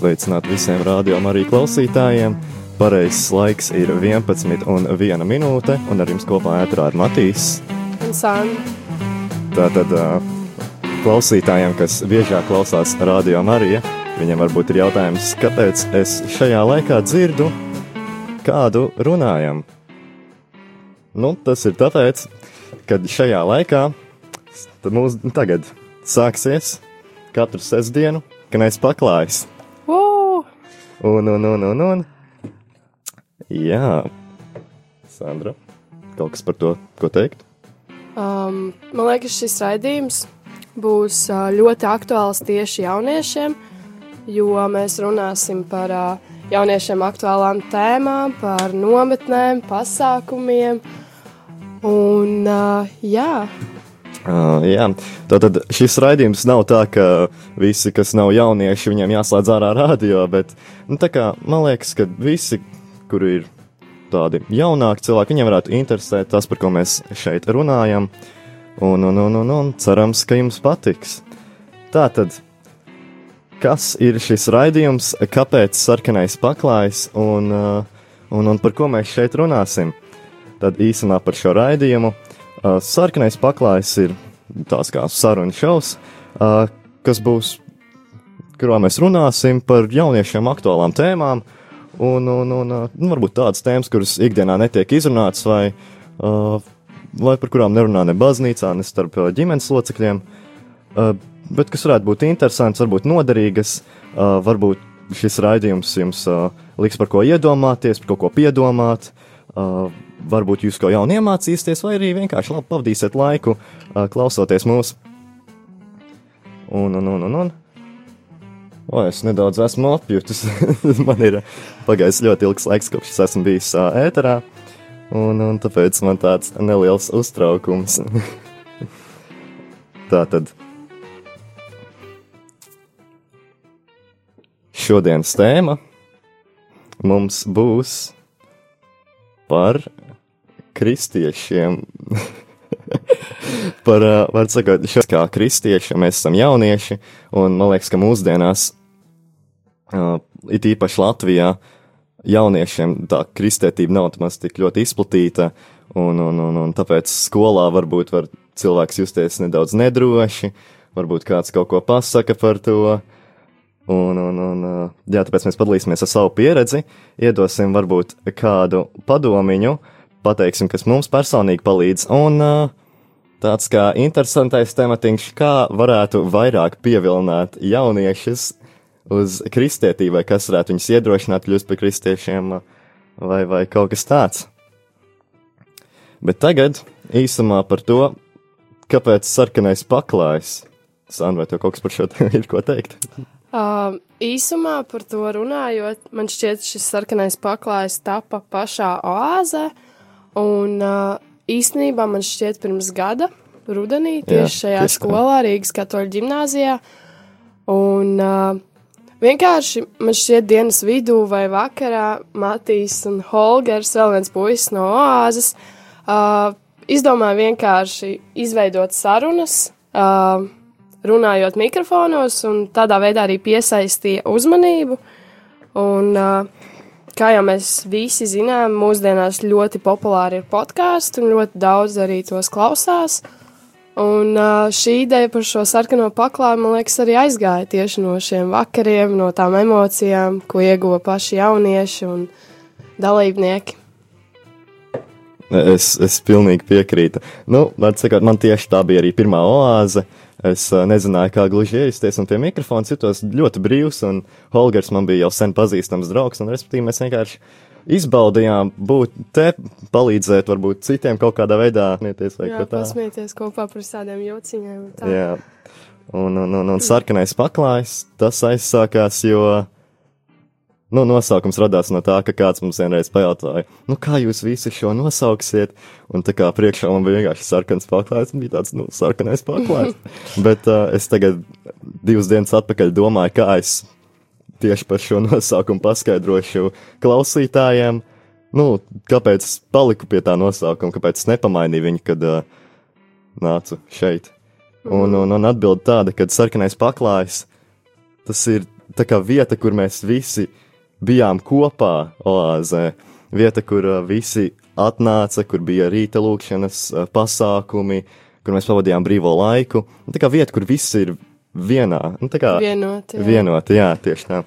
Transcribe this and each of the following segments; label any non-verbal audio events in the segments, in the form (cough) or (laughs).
Sveicināti visiem rādījumam, arī klausītājiem. Pareizais laiks ir 11 un 1 minūte, un ar jums kopā ētrā ir Matīs. Un Sandra. Tātad klausītājiem, kas biežāk klausās rādījumam arī, viņiem varbūt ir jautājums, kāpēc es šajā laikā dzirdu kādu runājam. Nu, tas ir tāpēc, ka šajā laikā, mums tagad sāksies katru sestdienu, kad es paklājas. Uh! Un, un, un, un, un. Jā, Sandra, kaut kas par to, ko teikt? Um, man liekas, šis raidījums būs uh, ļoti aktuāls tieši jauniešiem, jo mēs runāsim par uh, jauniešiem aktuālām tēmām, par nometnēm, pasākumiem. Un, uh, jā, Uh, jā, tātad šis raidījums nav tā, ka visi, kas nav jaunieši, viņiem jāslēdz ārā radio, bet nu, kā, man liekas, ka visi, kuri ir tādi jaunāki cilvēki, viņiem varētu interesēt tas, par ko mēs šeit runājam, un, un, un, un, un cerams, ka jums patiks. Tātad, kas ir šis raidījums, kāpēc sarkanais paklājs un, uh, un, un par ko mēs šeit runāsim? Tad īsumā par šo raidījumu. Uh, sarkanais paklājs ir tās kā sarunu šovs, uh, kas būs, kurā mēs runāsim par jauniešiem aktuālām tēmām, un, un, un nu, varbūt tādas tēmas, kuras ikdienā netiek izrunātas, vai, uh, vai par kurām nerunā ne baznīcā, ne starp ģimenes locekļiem, uh, bet kas varētu būt interesants, varbūt noderīgas, uh, varbūt šis raidījums jums uh, liks par ko iedomāties, par kaut ko piedomāt. Uh, varbūt jūs ko jaunu iemācīsieties, vai arī vienkārši labi pavadīsiet laiku, uh, klausoties mūsu. Un, un, un, un, un. O, es nedaudz esmu apjutis. (laughs) man ir pagājis ļoti ilgs laiks, kopš es esmu bijis uh, ēterā, un, un tāpēc man tāds neliels uztraukums. (laughs) Tā tad. Šodienas tēma mums būs par kristiešiem. (laughs) par, var sakot, šo kā kristieši, mēs esam jaunieši, un man liekas, ka mūsdienās, uh, it īpaši Latvijā, jauniešiem tā kristētība nav maz tik ļoti izplatīta, un, un, un, un tāpēc skolā varbūt var cilvēks justies nedaudz nedroši, varbūt kāds kaut ko pasaka par to, Un, un, un, jā, tāpēc mēs padalīsimies ar savu pieredzi, iedosim varbūt kādu padomiņu, pateiksim, kas mums personīgi palīdz. Un tāds kā interesantais tematiņš, kā varētu vairāk pievilināt jauniešus uz kristietību, vai kas varētu viņus iedrošināt kļūt par kristiešiem, vai, vai kaut kas tāds. Bet tagad īsumā par to, kāpēc sarkanais paklājs. Sandra, vai tev kaut kas par šo (laughs) ir ko teikt? Uh, īsumā par to runājot, man šķiet, šis sarkanais paklājs tapa pašā oāzē, un uh, īstenībā man šķiet pirms gada, rudenī, tieši Jā, šajā tieši skolā, Rīgas katoļu ģimnāzijā, un uh, vienkārši man šķiet dienas vidū vai vakarā Matīs un Holgers, vēl viens puisis no oāzes, uh, izdomāja vienkārši izveidot sarunas, uh, runājot mikrofonos, un tādā veidā arī piesaistīja uzmanību. Un, kā jau mēs visi zinām, mūsdienās ļoti populāri ir podkāsti, un ļoti daudz arī tos klausās. Un šī ideja par šo sarkano paklāju, man liekas, arī aizgāja tieši no šiem vakariem, no tām emocijām, ko ieguva paši jaunieši un dalībnieki. Es, es pilnīgi piekrītu. Nu, sakot, man tieši tā bija arī pirmā oāze. Uh, Es uh, nezināju, kā gluži iesties, un pie mikrofona jutos ļoti brīvs, un Holgers man bija jau sen pazīstams draugs, un respektīvi mēs vienkārši izbaudījām būt te, palīdzēt varbūt citiem kaut kādā veidā. Smieties, vai Jā, pasmieties kopā par tādiem jociņiem. Tā. Jā, un, un, un, un sarkanais paklājs, tas aizsākās, jo Nu, nosaukums radās no tā, ka kāds mums vienreiz pajautāja, nu, kā jūs visi šo nosauksiet, un tā kā priekšā man bija vienkārši sarkans paklājs, bija tāds, nu, sarkanais paklājs. (laughs) Bet uh, es tagad divas dienas atpakaļ domāju, kā es tieši par šo nosaukumu paskaidrošu klausītājiem, nu, kāpēc paliku pie tā nosaukuma, kāpēc es nepamainīju viņu, kad uh, nācu šeit. Un, un, un atbild tāda, ka sarkanais paklājs tas ir tā kā vieta, kur mēs visi bijām kopā oāzē. Vieta, kur uh, visi atnāca, kur bija rīta lūkšanas uh, pasākumi, kur mēs pavadījām brīvo laiku. Un Tā kā vieta, kur viss ir vienā, nu, tā kā Vienot, jā. vienota, jā, tieši tā.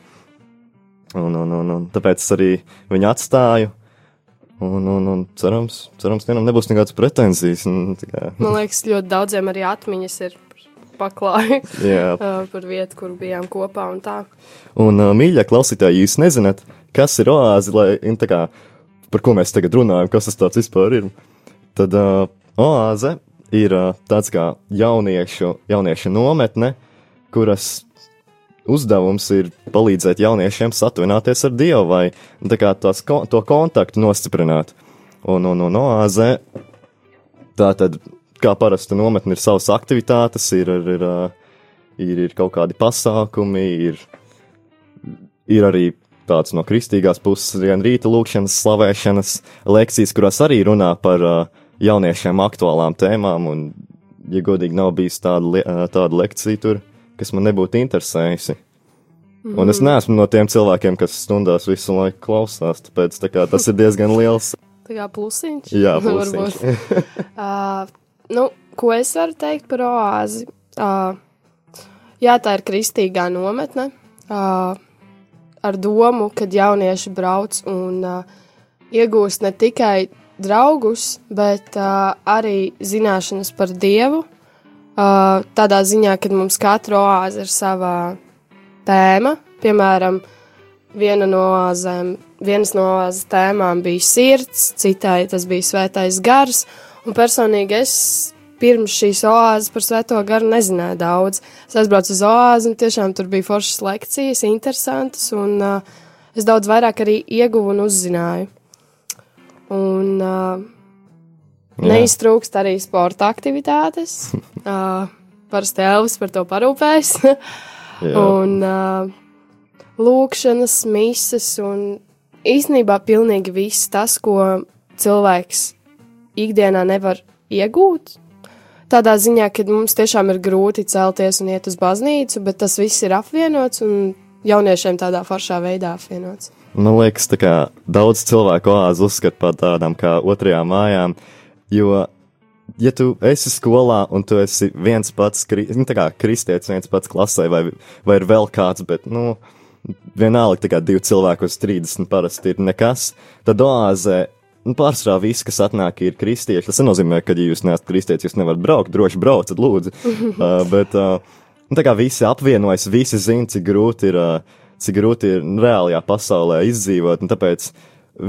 Un, un, un, un tāpēc es arī viņu atstāju. Un, un, un cerams, cerams, vienam nebūs nekādas pretenzijas. Un, Man liekas, ļoti daudziem arī atmiņas ir uh, (laughs) par vietu, kur bijām kopā un tā. Un, mīļie klausītāji, jūs nezināt, kas ir oāze, lai, kā, par ko mēs tagad runājam, kas tas tāds vispār ir. Tad uh, oāze ir uh, tāds kā jauniešu, jauniešu nometne, kuras uzdevums ir palīdzēt jauniešiem satuvināties ar Dievu vai tā kā tās, ko, to kontaktu nostiprināt. Un, un, un oāze tā tad, kā parasti nometne, ir savas aktivitātes, ir, ir, ir, ir, ir kaut kādi pasākumi, ir, ir arī tāds no kristīgās puses, gan rīta lūkšanas, slavēšanas lekcijas, kurās arī runā par jauniešiem aktuālām tēmām, un, ja godīgi, nav bijis tāda, tāda lekcija tur, kas man nebūtu interesējusi. Un es neesmu no tiem cilvēkiem, kas stundās visu laiku klausās, tāpēc tā kā, tas ir diezgan liels. (laughs) Tā kā plusiņš. Jā, (laughs) Varbūt. uh, (laughs) nu, ko es varu teikt par oāzi? Uh, jā, tā ir kristīgā nometne. Uh, ar domu, kad jaunieši brauc un uh, iegūst ne tikai draugus, bet uh, arī zināšanas par Dievu. Uh, tādā ziņā, ka mums katra oāze ir sava tēma. Piemēram, viena no oāzēm, vienas no oāzes tēmām bija sirds, citai tas bija svētais gars. Un personīgi es pirms šīs oāzes par svēto garu nezināju daudz. Es aizbraucu uz oāzi un tiešām tur bija foršas lekcijas, interesantas, un uh, es daudz vairāk arī ieguvu un uzzināju. Un uh, neiztrūkst arī sporta aktivitātes. (laughs) uh, parasti Elvis par to parūpējas. Jā. un uh, lūkšanas, mises un īstenībā pilnīgi viss tas, ko cilvēks ikdienā nevar iegūt. Tādā ziņā, ka mums tiešām ir grūti celties un iet uz baznīcu, bet tas viss ir apvienots un jauniešiem tādā foršā veidā apvienots. Man liekas, kā daudz cilvēku oāzi uzskata par tādām kā otrajām mājām, jo, ja tu esi skolā un tu esi viens pats, nu, kā kristietis viens pats klasē, vai, vai ir vēl kāds, bet, nu, vienalga, tā kā divi cilvēki uz 30 parasti ir nekas, tad oāzē, nu, pārsvarā visi, kas atnāk, ir kristieši. Tas nenozīmē, ka, ja jūs neesat kristietis, jūs nevarat braukt, droši braucat, lūdzu. (laughs) uh, bet, uh, nu, tā kā visi apvienojas, visi zina, cik grūti ir. Uh, cik grūti ir reālajā pasaulē izdzīvot, tāpēc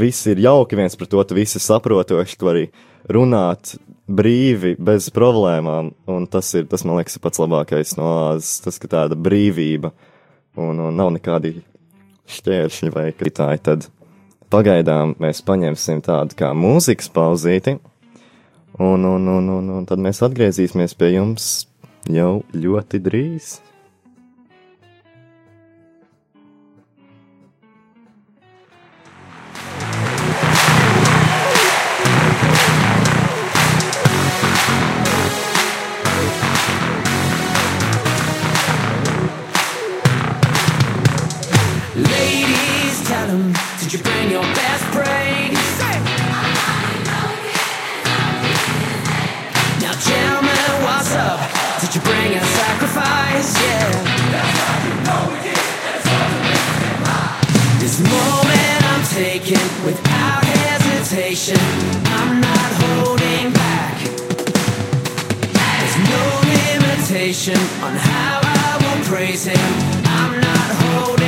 visi ir jauki viens pret otru, visi saprotoši, tu vari runāt brīvi, bez problēmām, un tas ir, tas man liekas, ir pats labākais no āzes, tas, ka tāda brīvība, un, un nav nekādi šķēršļi vai kritāji, tad pagaidām mēs paņemsim tādu kā mūzikas pauzīti, un, un, un, un, un tad mēs atgriezīsimies pie jums jau ļoti drīz. Taking without hesitation. I'm not holding back. There's no limitation on how I will praise him. I'm not holding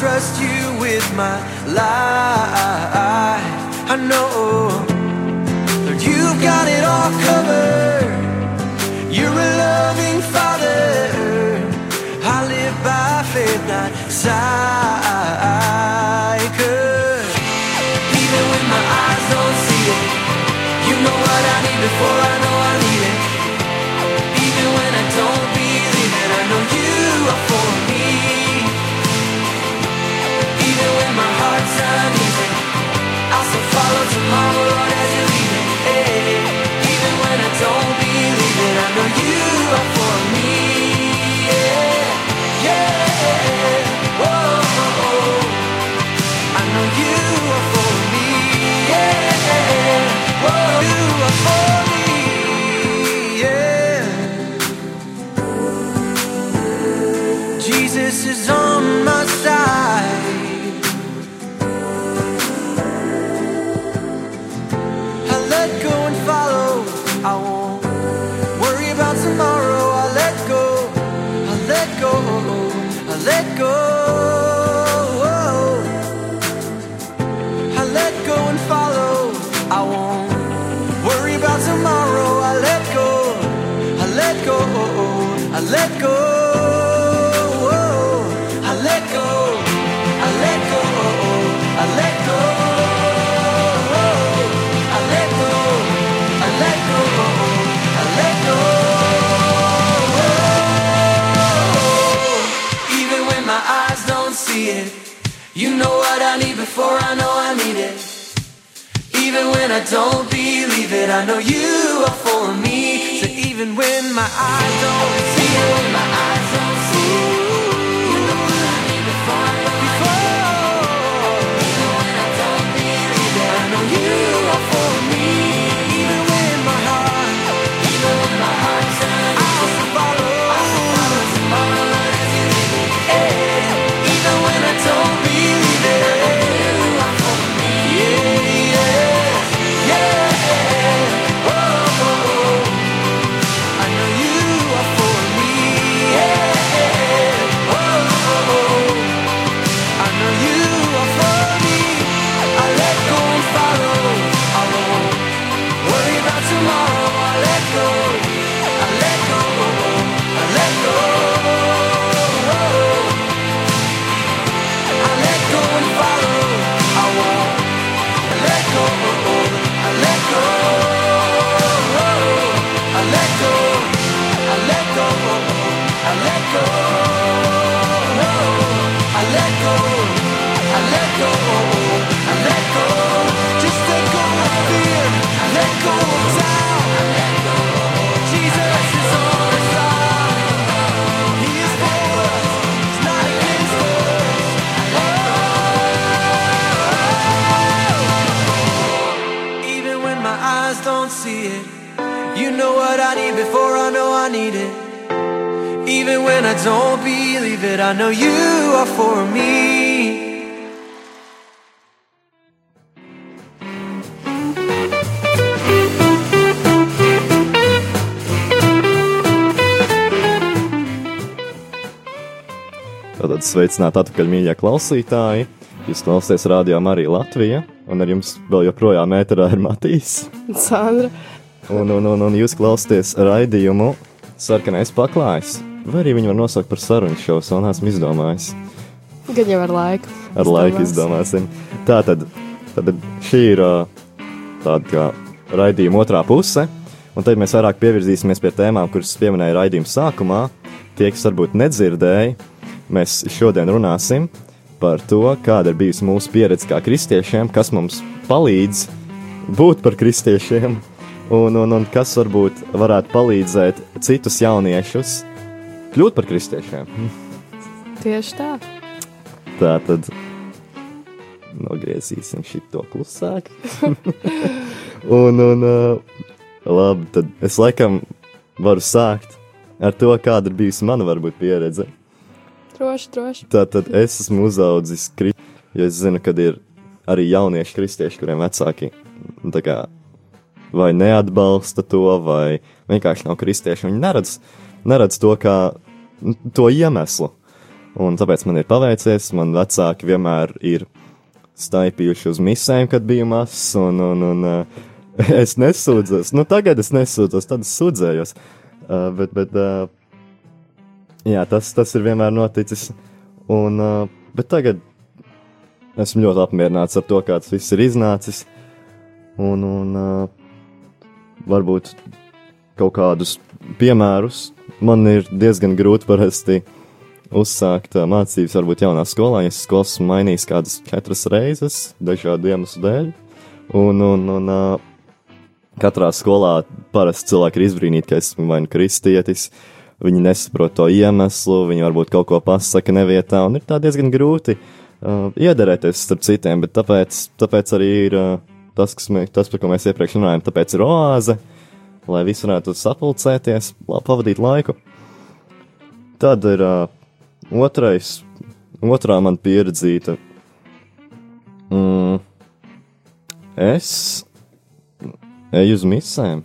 trust you with my life. I know that you've got it all covered. You're a loving father. I live by faith, not sight. Even when my eyes don't see it, you know what I need before I. when I don't believe it, I know you are for me. So even when my eyes don't see it, my eyes don't believe it, I know you are for me. Tātad sveicināti atpakaļ, mīļie klausītāji. Jūs klausāties radio Marija Latvija, un ar jums vēl joprojām ēterā ir Matīs. Sandra, Un, un, un, un jūs klausāties raidījumu Sarkanais paklājs. Vai arī viņu var nosaukt par sarunu šovu, vēl neesmu izdomājis. gan jau ar laiku. Ar laiku izdomāsim. Tā tad, tad šī ir tāda kā raidījuma otrā puse, un tad mēs vairāk pievirzīsimies pie tēmām, kuras pieminēja raidījuma sākumā. Tie, kas varbūt nedzirdēja, mēs šodien runāsim par to, kāda ir bijusi mūsu pieredze kā kristiešiem, kas mums palīdz būt par kristiešiem, un, un, un kas varbūt varētu palīdzēt citus jauniešus kļūt par kristiešiem. Tieši tā. Tā tad nogriezīsim šo klusāk. (laughs) un, un uh, labi, tad es laikam varu sākt ar to, kāda ir bijusi mana varbūt pieredze. Droši, droši. Tā tad es esmu uzaudzis kristieši, jo es zinu, ka ir arī jaunieši kristieši, kuriem vecāki nu, kā, vai neatbalsta to, vai vienkārši nav kristieši. Viņi neredz, neredz to kā to iemeslu. Un tāpēc man ir paveicies, man vecāki vienmēr ir staipījuši uz misēm, kad biju mazs, un, un, un uh, (laughs) es nesūdzos. Nu, tagad es nesūdzos, tad es sūdzējos. Uh, bet, bet uh, jā, tas, tas ir vienmēr noticis. Un, uh, bet tagad esmu ļoti apmierināts ar to, kā tas viss ir iznācis. Un, un uh, varbūt kaut kādus piemērus man ir diezgan grūti parasti uzsākt uh, mācības, varbūt jaunā skolā. Es skolas esmu mainījis kādas četras reizes, dažādu iemeslu dēļ. Un, un, un uh, katrā skolā parasti cilvēki ir izbrīnīti, ka esmu vai nu kristietis, viņi nesaprot to iemeslu, viņi varbūt kaut ko pasaka nevietā, un ir tā diezgan grūti uh, iederēties starp citiem, bet tāpēc, tāpēc arī ir uh, tas, kas mē, tas, par ko mēs iepriekš runājām, tāpēc ir oāze, lai visi varētu sapulcēties, pavadīt laiku. Tad ir uh, otrais, otrā man pieredzīta. Mm, es eju uz misēm.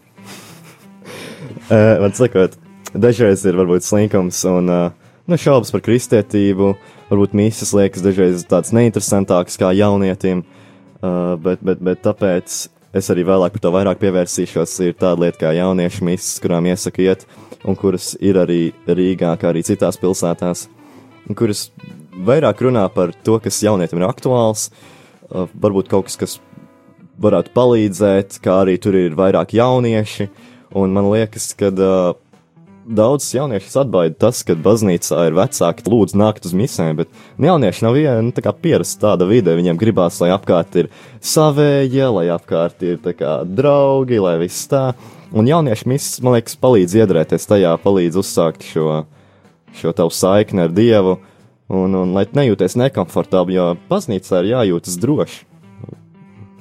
(laughs) Man sakot, dažreiz ir varbūt slinkums un uh, nu, šaubas par kristietību. Varbūt mīsas liekas dažreiz tādas neinteresantākas kā jaunietim, uh, bet, bet, bet tāpēc es arī vēlāk par to vairāk pievērsīšos. Ir tāda lieta kā jauniešu mīsas, kurām iesaku iet, un kuras ir arī Rīgā, kā arī citās pilsētās, kuras vairāk runā par to, kas jaunietim ir aktuāls, uh, varbūt kaut kas, kas varētu palīdzēt, kā arī tur ir vairāk jaunieši. Un man liekas, ka uh, daudz jauniešu atbaida tas, ka baznīcā ir vecāki, lūdzu, nākt uz misēm, bet jaunieši nav viena nu, tā kā pierast tāda vide. Viņiem gribās, lai apkārt ir savējie, lai apkārt ir kā draugi, lai viss tā. Un jauniešu misijas, man liekas, palīdz iedrēties tajā, palīdz uzsākt šo, šo tavu saikni ar Dievu, un, un lai nejūties nekomfortabli, jo baznīcā ir jājūtas droši.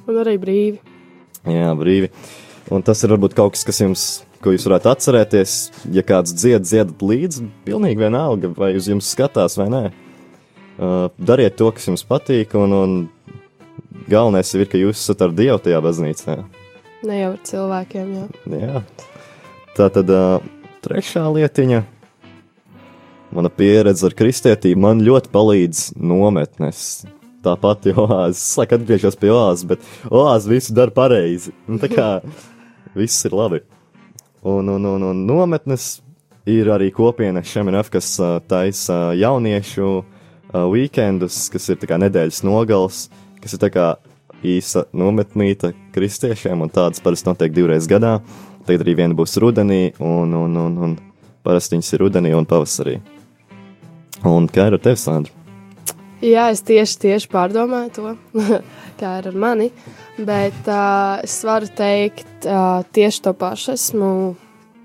Un arī brīvi. Jā, brīvi. Un tas ir varbūt kaut kas, kas jums, ko jūs varētu atcerēties, ja kāds dzied, dziedat līdzi, pilnīgi vienalga, vai uz jums skatās vai nē. Uh, dariet to, kas jums patīk, un, un galvenais ir, ka jūs esat ar Dievu tajā baznīcā. Ne jau ar cilvēkiem, jā. Jā. Tā tad uh, trešā lietiņa. Mana pieredze ar kristietību man ļoti palīdz nometnes. Tā pati (laughs) oāze. Es laikam atgriežos pie oāzes, bet oāze visu dara pareizi. Un tā kā viss ir labi. Un, un, un, un nometnes ir arī kopiena Šeminef, kas uh, taisa jauniešu uh, weekendus, kas ir kā nedēļas nogals, kas ir kā īsa nometnīta kristiešiem, un tādas parasti notiek divreiz gadā. Tagad arī viena būs rudenī, un, un, un, un parasti viņas ir rudenī un pavasarī. Un kā ir ar tevi, Sandra? Jā, es tieši, tieši pārdomāju to, (laughs) kā ir ar mani. Bet uh, es varu teikt uh, tieši to pašu. Esmu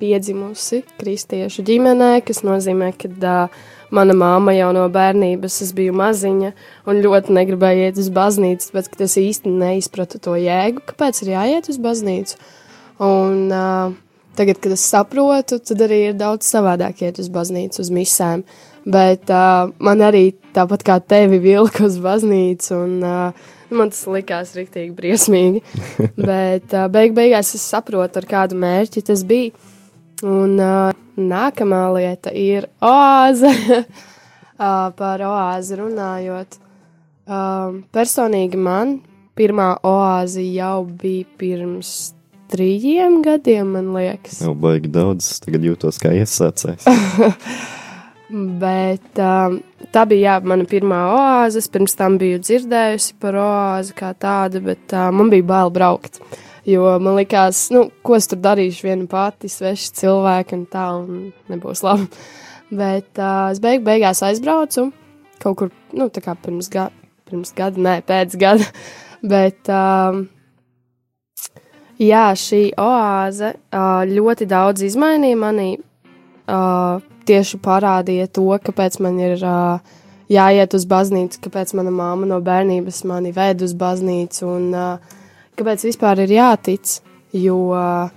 piedzimusi kristiešu ģimenē, kas nozīmē, ka uh, mana māma jau no bērnības es biju maziņa un ļoti negribēju iet uz baznīcu, bet es īsti neizpratu to jēgu, kāpēc ir jāiet uz baznīcu. Un, uh, tagad, kad es saprotu, tad arī ir daudz savādāk iet uz baznīcu, uz misēm. Bet uh, man arī tāpat kā tevi vilka uz baznīcu, un uh, man tas likās rīktīgi briesmīgi. (laughs) Bet uh, beig beigās es saprotu, ar kādu mērķi tas bija. Un uh, nākamā lieta ir oāze. (laughs) uh, par oāzi runājot. Uh, personīgi man pirmā oāze jau bija pirms trījiem gadiem, man liekas. Jau baigi daudz, tagad jūtos kā iesācējs. (laughs) Bet um, tā bija jā, mana pirmā oāze. Es pirms tam biju dzirdējusi par oāzi kā tādu, bet uh, man bija bail braukt. Jo man likās, nu, ko es tur darīšu viena pati, sveši cilvēki un tā, un nebūs labi. (laughs) Bet uh, es beig beigās aizbraucu kaut kur, nu, pirms, ga pirms gada, nē, pēc gada. (laughs) Bet, um, jā, šī oāze uh, ļoti daudz izmainīja manī. Uh, tieši parādīja to, kāpēc man ir uh, jāiet uz baznīcu, kāpēc mana māma no bērnības mani ved uz baznīcu un uh, kāpēc vispār ir jātic. Jo, uh,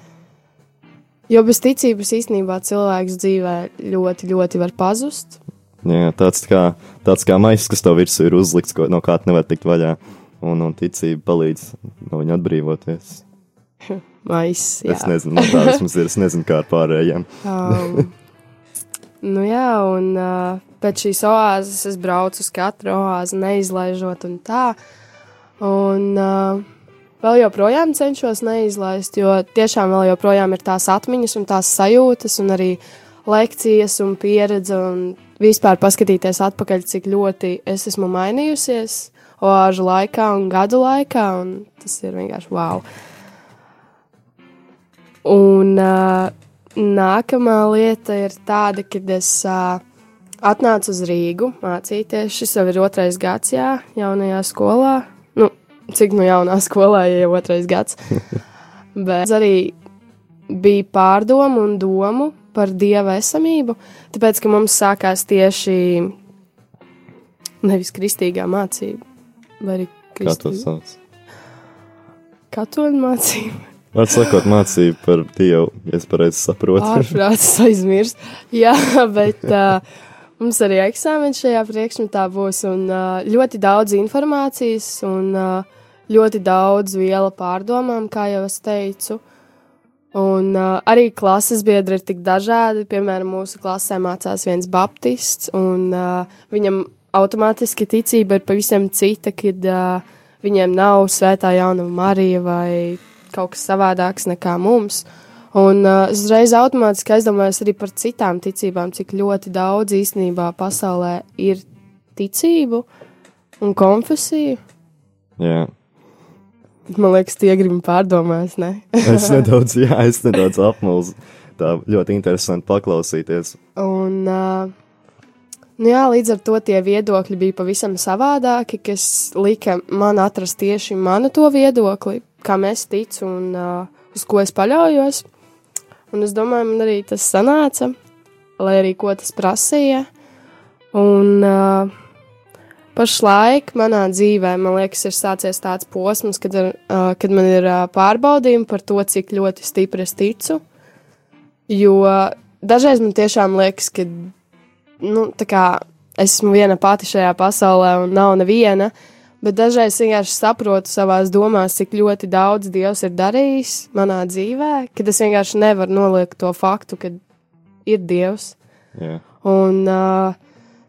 jo bez ticības īstenībā cilvēks dzīvē ļoti, ļoti var pazust. Jā, tāds kā, tāds kā maisis, kas tev virsū ir uzlikts, ko, no kā nevar tikt vaļā. Un, un ticība palīdz no viņa atbrīvoties. (laughs) Maisis, jā. Es nezinu, no tā vismaz ir. Es nezinu, kā ar pārējiem. (laughs) Um, nu jā, un uh, pēc šīs oāzes es braucu uz katru oāzi, neizlaižot un tā. Un uh, vēl joprojām cenšos neizlaist, jo tiešām vēl joprojām ir tās atmiņas un tās sajūtas un arī lekcijas un pieredze un vispār paskatīties atpakaļ, cik ļoti es esmu mainījusies oāžu laikā un gadu laikā, un tas ir vienkārši wow. Un uh, nākamā lieta ir tāda, kad es uh, atnācu uz Rīgu mācīties. Šis jau ir otrais gads, jā, jaunajā skolā. Nu, cik nu jaunā skolā, ja jau otrais gads. (laughs) Bet arī bija pārdomu un domu par dieva esamību, tāpēc, ka mums sākās tieši nevis kristīgā mācība, vai arī Kā to kristīgā sauc? katoļu mācība. Var sakot, mācību par Dievu, ja es pareizi saprotu. Ārprāts aizmirst. Jā, (laughs) bet uh, mums arī eksāmenis šajā priekšmetā būs un uh, ļoti daudz informācijas un uh, ļoti daudz viela pārdomām, kā jau es teicu. Un uh, arī klases biedri ir tik dažādi. Piemēram, mūsu klasē mācās viens baptists, un uh, viņam automātiski ticība ir pavisam cita, kad uh, viņiem nav svētā jaunava Marija vai kaut kas savādāks nekā mums. Un uh, uzreiz automātiski aizdomājos arī par citām ticībām, cik ļoti daudz īstenībā pasaulē ir ticību un konfesiju. Jā. Man liekas, tie grib pārdomāt, ne? (laughs) Es nedaudz, jā, es nedaudz apmulsu. tā ļoti interesanti paklausīties. Un, uh, nu jā, līdz ar to tie viedokļi bija pavisam savādāki, kas lika man atrast tieši manu to viedokli, kam es ticu un uh, uz ko es paļaujos. Un es domāju, man arī tas sanāca, lai arī ko tas prasīja. Un uh, pašlaik manā dzīvē, man liekas, ir sācies tāds posms, kad, ir, uh, kad man ir uh, pārbaudījumi par to, cik ļoti stipri es ticu. Jo dažreiz man tiešām liekas, ka nu, kā esmu viena pati šajā pasaulē un nav neviena, bet dažreiz vienkārši saprotu savās domās, cik ļoti daudz Dievs ir darījis manā dzīvē, kad es vienkārši nevaru noliekt to faktu, ka ir Dievs. Jā. Un uh,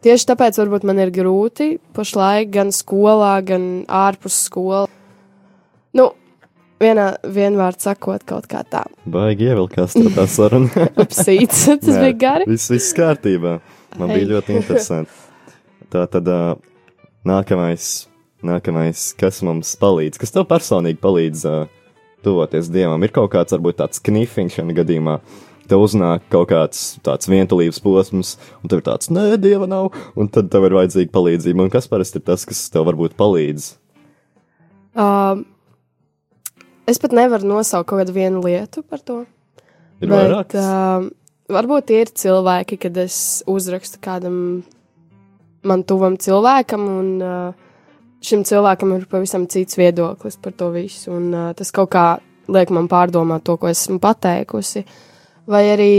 tieši tāpēc varbūt man ir grūti pašlaik gan skolā, gan ārpus skolas. Nu, vienā vienvārds sakot, kaut kā tā. Baigi ievilkās (laughs) tā saruna. Apsīts, tas Nē, bija gari. Viss, viss kārtībā. Man Ei. bija ļoti interesanti. Tā tad uh, nākamais, nākamais, kas mums palīdz, kas tev personīgi palīdz uh, tuvoties dievam, ir kaut kāds, varbūt tāds knifiņš šajā gadījumā. Tev uznāk kaut kāds tāds vientulības posms, un tev ir tāds, nē, dieva nav, un tad tev ir vajadzīga palīdzība. Un kas parasti ir tas, kas tev varbūt palīdz? Uh, es pat nevaru nosaukt kaut kādu vienu lietu par to. Ir bet, vairākas. uh, varbūt ir cilvēki, kad es uzrakstu kādam man tuvam cilvēkam, un uh, šim cilvēkam ir pavisam cits viedoklis par to visu. Un, uh, tas kaut kā liek man pārdomāt to, ko esmu pateikusi. Vai arī,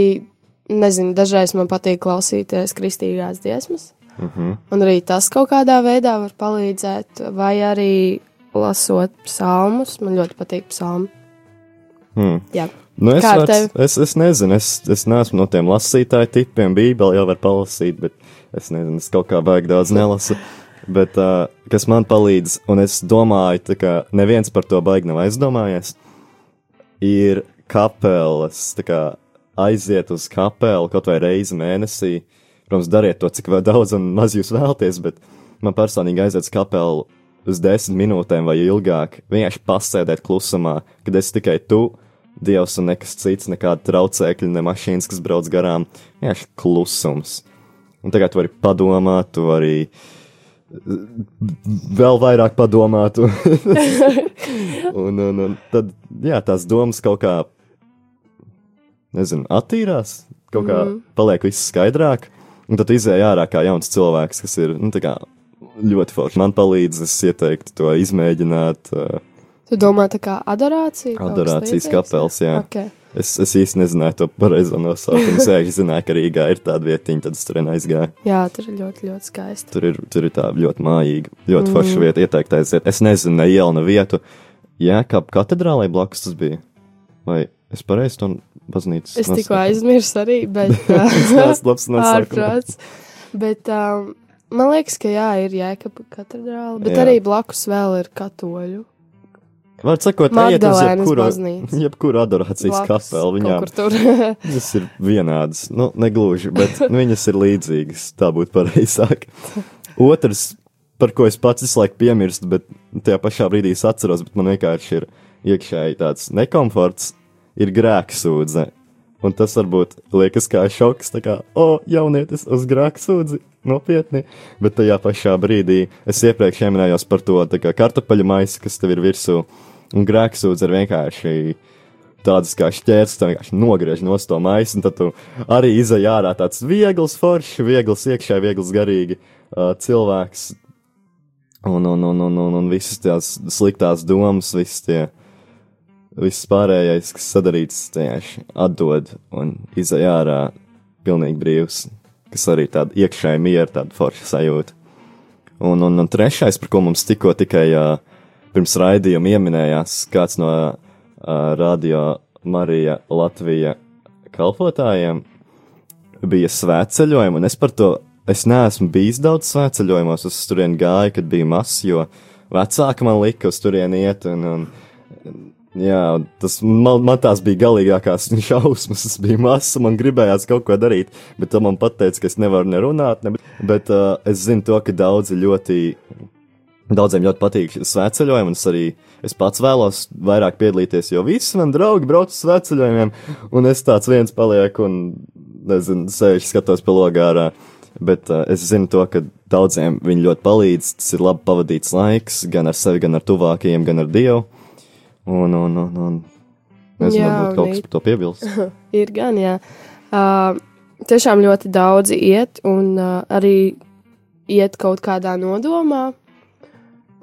nezinu, dažreiz man patīk klausīties kristīgās dziesmas. Uh -huh. Un arī tas kaut kādā veidā var palīdzēt, vai arī lasot psalmus. Man ļoti patīk psalmi. Hmm. Jā, Nu, es, vairs, es, es nezinu, es, es neesmu no tiem lasītāju tipiem. Bībeli jau var palasīt, bet es nezinu, es kaut kā baigi daudz nelasu. Bet uh, kas man palīdz, un es domāju, kā neviens par to baigi nav aizdomājies, ir kapelas. kā Aiziet uz kapelu kaut vai reizi mēnesī. Protams, dariet to, cik daudz un maz jūs vēlaties, bet man personīgi aiziet uz kapelu uz desmit minūtēm vai ilgāk. Vienkārši pasēdēt klusumā, kad es tikai tu, Dievs un nekas cits, nekāda traucēkļa, ne mašīnas, kas brauc garām. Vienkārši klusums. Un tagad tu vari padomāt, tu vari uh, vēl vairāk padomāt. Un, (laughs) un, un, un tad, jā, tās domas kaut kā, nezinu, attīrās, kaut kā mm. paliek viss skaidrāk. Un tad izēja ārā kā jauns cilvēks, kas ir nu, kā ļoti forši. Man palīdz, es ieteiktu to izmēģināt. Uh, tu domā, tā kā adorācija? Adorācijas kapels, jā. Okay. Es, es īsti nezināju to pareizo nosaukumu. Es vienkārši zināju, ka Rīgā ir tāda vietiņa, tad es tur aizgāju. Jā, tur ir ļoti, ļoti skaisti. Tur ir, tur ir tā ļoti mājīga, ļoti mm. forša vieta, ieteikta aiziet. Es nezinu, ne ielu, ne vietu. Jā, kā katedrālē blakus tas bija. Vai es pareizi to baznīcu? Es tikko aizmirsu arī, bet (laughs) Tas labs nosaukums. Bet um, man liekas, ka jā, ir jēkaba katedrāle, bet Jā. arī blakus vēl ir katoļu. Var sakot, ejiet uz jebkuru, (laughs) jebkuru adorācijas kapelu. Viņām. (laughs) Viņas ir vienādas, nu, negluži, bet nu, viņas ir līdzīgas. Tā būtu pareizāk. Otrs, par ko es pats visu laiku piemirstu, bet tajā pašā brīdī es atceros, bet man vienkārši ir iekšēji tāds nekomforts, ir grēksūdze. Un tas varbūt liekas kā šoks, tā kā, o, jaunietis uz grēksūdzi, nopietni. Bet tajā pašā brīdī es iepriekš minējos par to kā kartupeļu maisu, kas tev ir virsū. Un grēksūdze ir vienkārši tādas kā šķērslis, tā vienkārši nogriež no to maisu, un tad arī izai ārā tāds viegls, foršs, viegls iekšā, viegls garīgi uh, cilvēks. Un, un, un, un, un, un visas tās sliktās domas, visas tie, viss pārējais, kas sadarīts, tieši atdod un izai ārā pilnīgi brīvs, kas arī tāda iekšēja miera, tāda forša sajūta. Un, un, un trešais, par ko mums tikko tikai uh, pirms raidījuma ieminējās kāds no uh, radio Marija Latvija kalpotājiem, bija svētceļojumi, un es par to, es neesmu bijis daudz svētceļojumos, es uz turieni gāju, kad biju mazs, jo vecāka man lika uz turieni iet, un, un jā, tas man, man tās bija galīgākās (laughs) šausmas, es biju mazs, un man gribējās kaut ko darīt, bet tad man pateica, ka es nevaru nerunāt, ne, bet uh, es zinu to, ka daudzi ļoti Daudziem ļoti patīk svētceļojumi, un es arī es pats vēlos vairāk piedalīties, jo visi man draugi brauc uz svētceļojumiem, un es tāds viens palieku un, nezinu, sēžu skatos pa logā ārā. Bet uh, es zinu to, ka daudziem viņi ļoti palīdz, tas ir labi pavadīts laiks, gan ar sevi, gan ar tuvākajiem, gan ar Dievu. Un, un, un, un nezinu, Jā, varbūt kaut kas par to piebilst. (laughs) Ir gan, jā. Uh, tiešām ļoti daudzi iet, un uh, arī iet kaut kādā nodomā,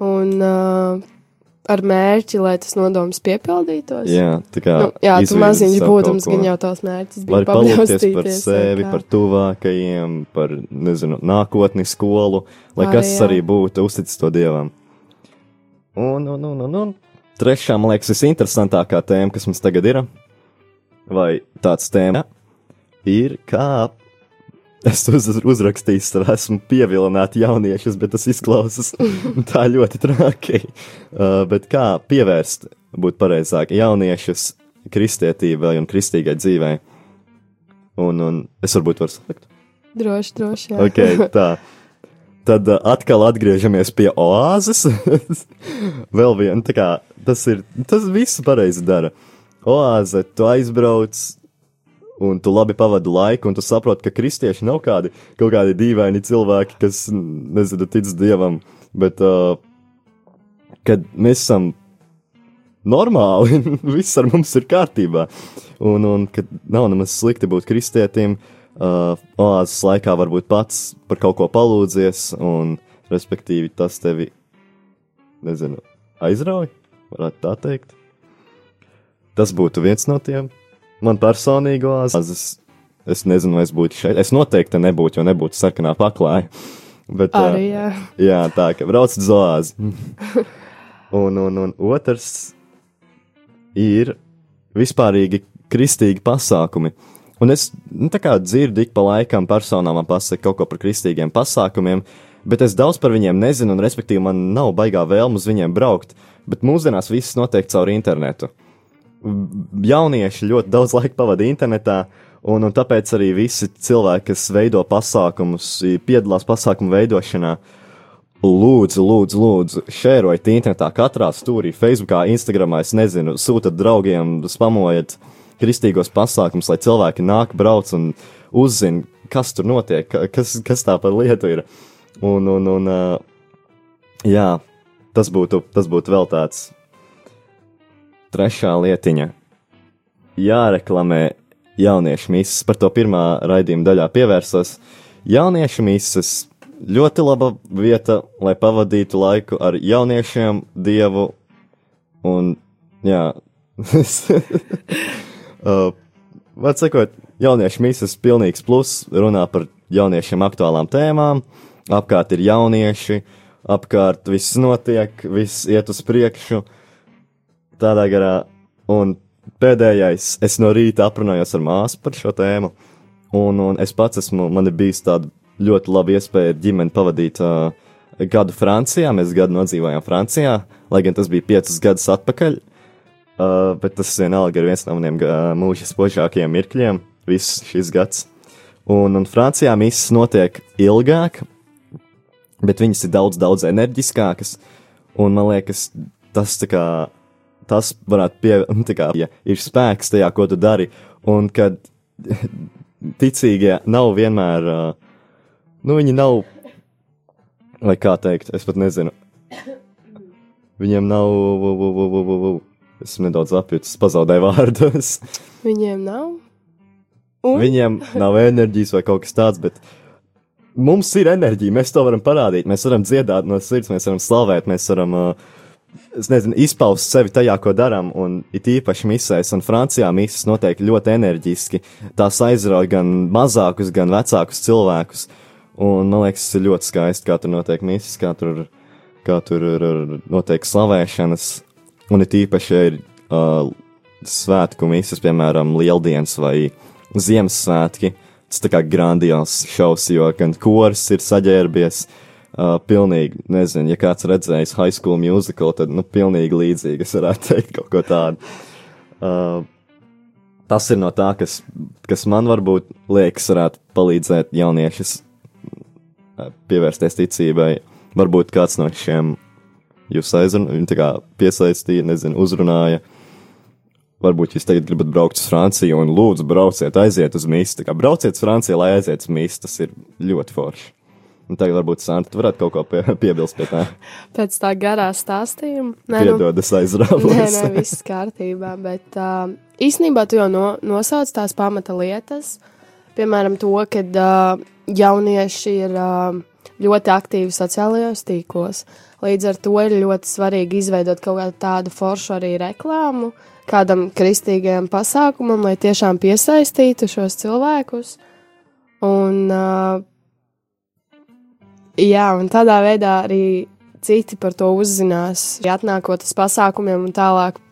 un uh, ar mērķi, lai tas nodoms piepildītos. Jā, tā kā. nu, jā tu maziņš ko. gan jau tavs mērķis bija Var palikties par sevi, par tuvākajiem, par, nezinu, nākotni skolu, lai Arī, kas jā. arī būtu, uztic to dievam. Un, un, un, un, un. Trešā, man liekas, visinteresantākā tēma, kas mums tagad ir, vai tāds tēma, ir kā. Es uz, uzrakstīju, tad esmu pievilināti jauniešus, bet tas izklausās (laughs) tā ļoti traki. Uh, bet kā pievērst, būtu pareizāk, jauniešus kristietībai un kristīgai dzīvei? Un, un es varbūt varu sākt. Droši, droši. Jā. Ok, tā. (laughs) Tad uh, atkal atgriežamies pie oāzes. (laughs) Vēl viena, tā kā tas ir, tas viss pareizi dara. Oāze, tu aizbrauc, un tu labi pavadi laiku, un tu saproti, ka kristieši nav kādi kaut kādi dīvaini cilvēki, kas, nezinu, tic dievam, bet, uh, kad mēs esam normāli, (laughs) viss ar mums ir kārtībā, un, un kad nav nemaz slikti būt kristietim, uh, oāzes laikā varbūt pats par kaut ko palūdzies, un, respektīvi, tas tevi, nezinu, aizrauj, varētu tā teikt. Tas būtu viens no tiem. Man personīgi oāzes, es nezinu, vai es būtu šeit. Es noteikti nebūtu, jo nebūtu sarkanā paklāja. Bet, Arī, jā. Jā, tā kā brauc uz oāzi. (laughs) un, un, un otrs ir vispārīgi kristīgi pasākumi. Un es nu, dzirdu ik pa laikam personām man pasaka kaut ko par kristīgiem pasākumiem, bet es daudz par viņiem nezinu, un respektīvi man nav baigā vēlme uz viņiem braukt. Bet mūsdienās viss notiek caur internetu. Jaunieši ļoti daudz (laughs) laika pavada internetā, un, un tāpēc arī visi cilvēki, kas veido pasākumus, piedalās pasākumu veidošanā, Lūdzu, lūdzu, lūdzu, šērojiet internetā, katrā stūrī, Facebookā, Instagramā, es nezinu, sūtiet draugiem, spamojiet kristīgos pasākumus, lai cilvēki nāk, brauc un uzzina, kas tur notiek, ka- kas, kas tā par lietu ir. Un, un, un jā, tas būtu, tas būtu vēl tāds trešā lietiņa. Jāreklamē jauniešu mises, par to pirmā raidījuma daļā pievērsos. Jauniešu mises ļoti laba vieta, lai pavadītu laiku ar jauniešiem, dievu un, jā, (laughs) uh, var sakot, jauniešu mises pilnīgs plus, runā par jauniešiem aktuālām tēmām, apkārt ir jaunieši, apkārt viss notiek, viss iet uz priekšu, tādā garā, un pēdējais, es no rīta aprunājos ar māsu par šo tēmu, un, un es pats esmu, man ir bijis tāda ļoti laba iespēja ar ģimeni pavadīt uh, gadu Francijā. Mēs gadu nodzīvojām Francijā, lai gan tas bija piecus gadus atpakaļ. Uh, bet tas vienalga ir viens no maniem uh, mūža spožākajiem mirkļiem, viss šis gads. Un, un Francijā misijas notiek ilgāk, bet viņas ir daudz, daudz enerģiskākas. Un man liekas, tas tā kā. Tas varētu pie, (laughs) nu, kā, ja ir spēks tajā, ko tu dari, un kad (laughs) ticīgie nav vienmēr, uh, nu, viņi nav, vai kā teikt, es pat nezinu. Viņiem nav, vu, vu, vu, vu, vu, vu. Es nedaudz apjutis, pazaudēju vārdus. (laughs) Viņiem nav. Un? Viņiem nav enerģijas vai kaut kas tāds, bet mums ir enerģija, mēs to varam parādīt, mēs varam dziedāt no sirds, mēs varam slavēt, mēs varam, uh, nezinu, izpaust sevi tajā, ko darām, un it īpaši misēs, un Francijā misas notiek ļoti enerģiski, tās aizrauj gan mazākus, gan vecākus cilvēkus, un man liekas, tas ir ļoti skaisti, kā tur notiek misas, kā tur, kā tur ir, ir notiek slavēšanas, un it īpaši ir uh, svētku misas, piemēram, Lieldienas vai Ziemassvētki. Tas tā kā grandios šaus, jo gan kurs ir saģērbies. Uh, pilnīgi, nezinu, ja kāds redzējis High School Musical, tad, nu, pilnīgi līdzīgi es varētu teikt kaut ko tādu. Uh, tas ir no tā, kas, kas man varbūt liekas, varētu palīdzēt jauniešus uh, pievērsties ticībai. Varbūt kāds no šiem jūs aizrunājāt, viņi tā kā piesaistīja, nezinu, uzrunāja. Varbūt jūs tagad gribat braukt uz Franciju un lūdzu brauciet, aiziet uz mistu. Tā kā brauciet uz Franciju, lai aiziet uz mistu, tas ir ļoti forši. Un tagad varbūt Santa tu varētu kaut ko pie, (laughs) piebilst pie tā. Pēc tā garā stāstījuma. Nē, nu, Piedod, es Nē, aizrāvos. nē, viss kārtībā. Bet uh, īstenībā tu jau no, nosauc tās pamata lietas. Piemēram, to, ka uh, jaunieši ir uh, ļoti aktīvi sociālajos tīklos. Līdz ar to ir ļoti svarīgi izveidot kaut kādu tādu foršu arī reklāmu kādam kristīgajam pasākumam, lai tiešām piesaistītu šos cilvēkus. Un, uh, jā, un tādā veidā arī citi par to uzzinās, atnākot uz pasākumiem un tālāk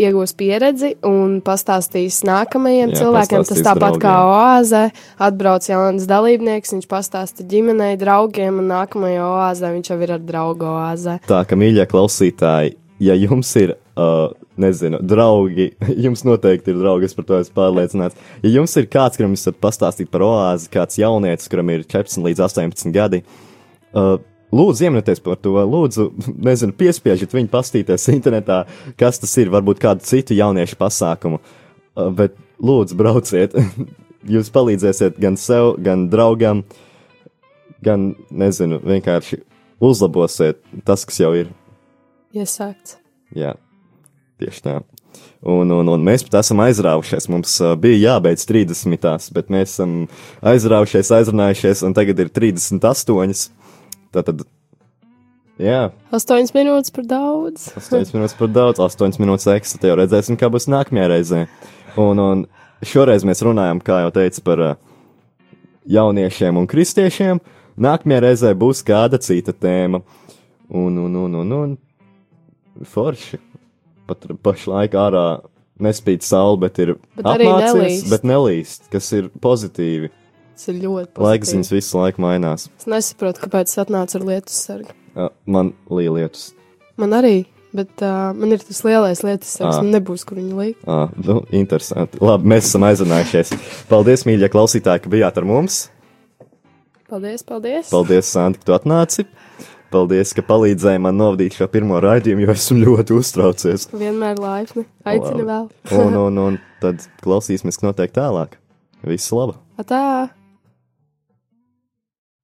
iegūs pieredzi un pastāstīs nākamajiem Jā, cilvēkiem. Tas tāpat kā draugiem. oāze, atbrauc jauns dalībnieks, viņš pastāsta ģimenei, draugiem, un nākamajā oāzē viņš jau ir ar draugu oāzē. Tā ka, mīļie klausītāji, ja jums ir, uh, nezinu, draugi, (laughs) jums noteikti ir draugi, es par to esmu pārliecināts. Ja jums ir kāds, kuram jūs varat pastāstīt par oāzi, kāds jaunietis, kuram ir 14 līdz 18 gadi, uh, lūdzu, iemeties par to, lūdzu, (laughs) nezinu, piespiežiet viņu pastīties internetā, kas tas ir, varbūt kādu citu jauniešu pasākumu, uh, bet lūdzu, brauciet. (laughs) Jūs palīdzēsiet gan sev, gan draugam, gan, nezinu, vienkārši uzlabosiet tas, kas jau ir. Iesākts. Jā, tieši tā. Un, un, un mēs pat esam aizrāvušies. Mums uh, bija jābeidz 30, bet mēs esam aizrāvušies, aizrunājušies, un tagad ir 38. Tātad, jā, Astoņas minūtes par daudz. 8 minūtes par daudz, 8 minūtes ekstra. Tad jau redzēsim, kā būs nākamajā reizē. Un, un šoreiz mēs runājam, kā jau teicu, par uh, jauniešiem un kristiešiem. Nākamajā reizē būs kāda cita tēma. Un, un, un, un, un forši. Pat pašlaik ārā nespīd saule, bet ir Bet apmācies, nelīst. bet nelīst, kas ir pozitīvi. Tas ir ļoti Laiks pozitīvi. viņas visu laiku mainās. Es nesaprotu, kāpēc es atnācu ar lietus sargu. Uh, Man līja lietus. Man arī, bet uh, man ir tas lielais lietus sargs, man nebūs, kur viņu likt. Ah, nu, interesanti. Labi, mēs esam aizrunājušies. Paldies, mīļie klausītāji, ka bijāt ar mums. Paldies, paldies! Paldies, Santi, ka tu atnāci. Paldies, ka palīdzēji man novadīt šo pirmo raidījumu, jo esmu ļoti uztraucies. Vienmēr laipni. Aicinu vēl. Un, un, un tad klausīsimies, notiek tālāk. Visu labu! Atā!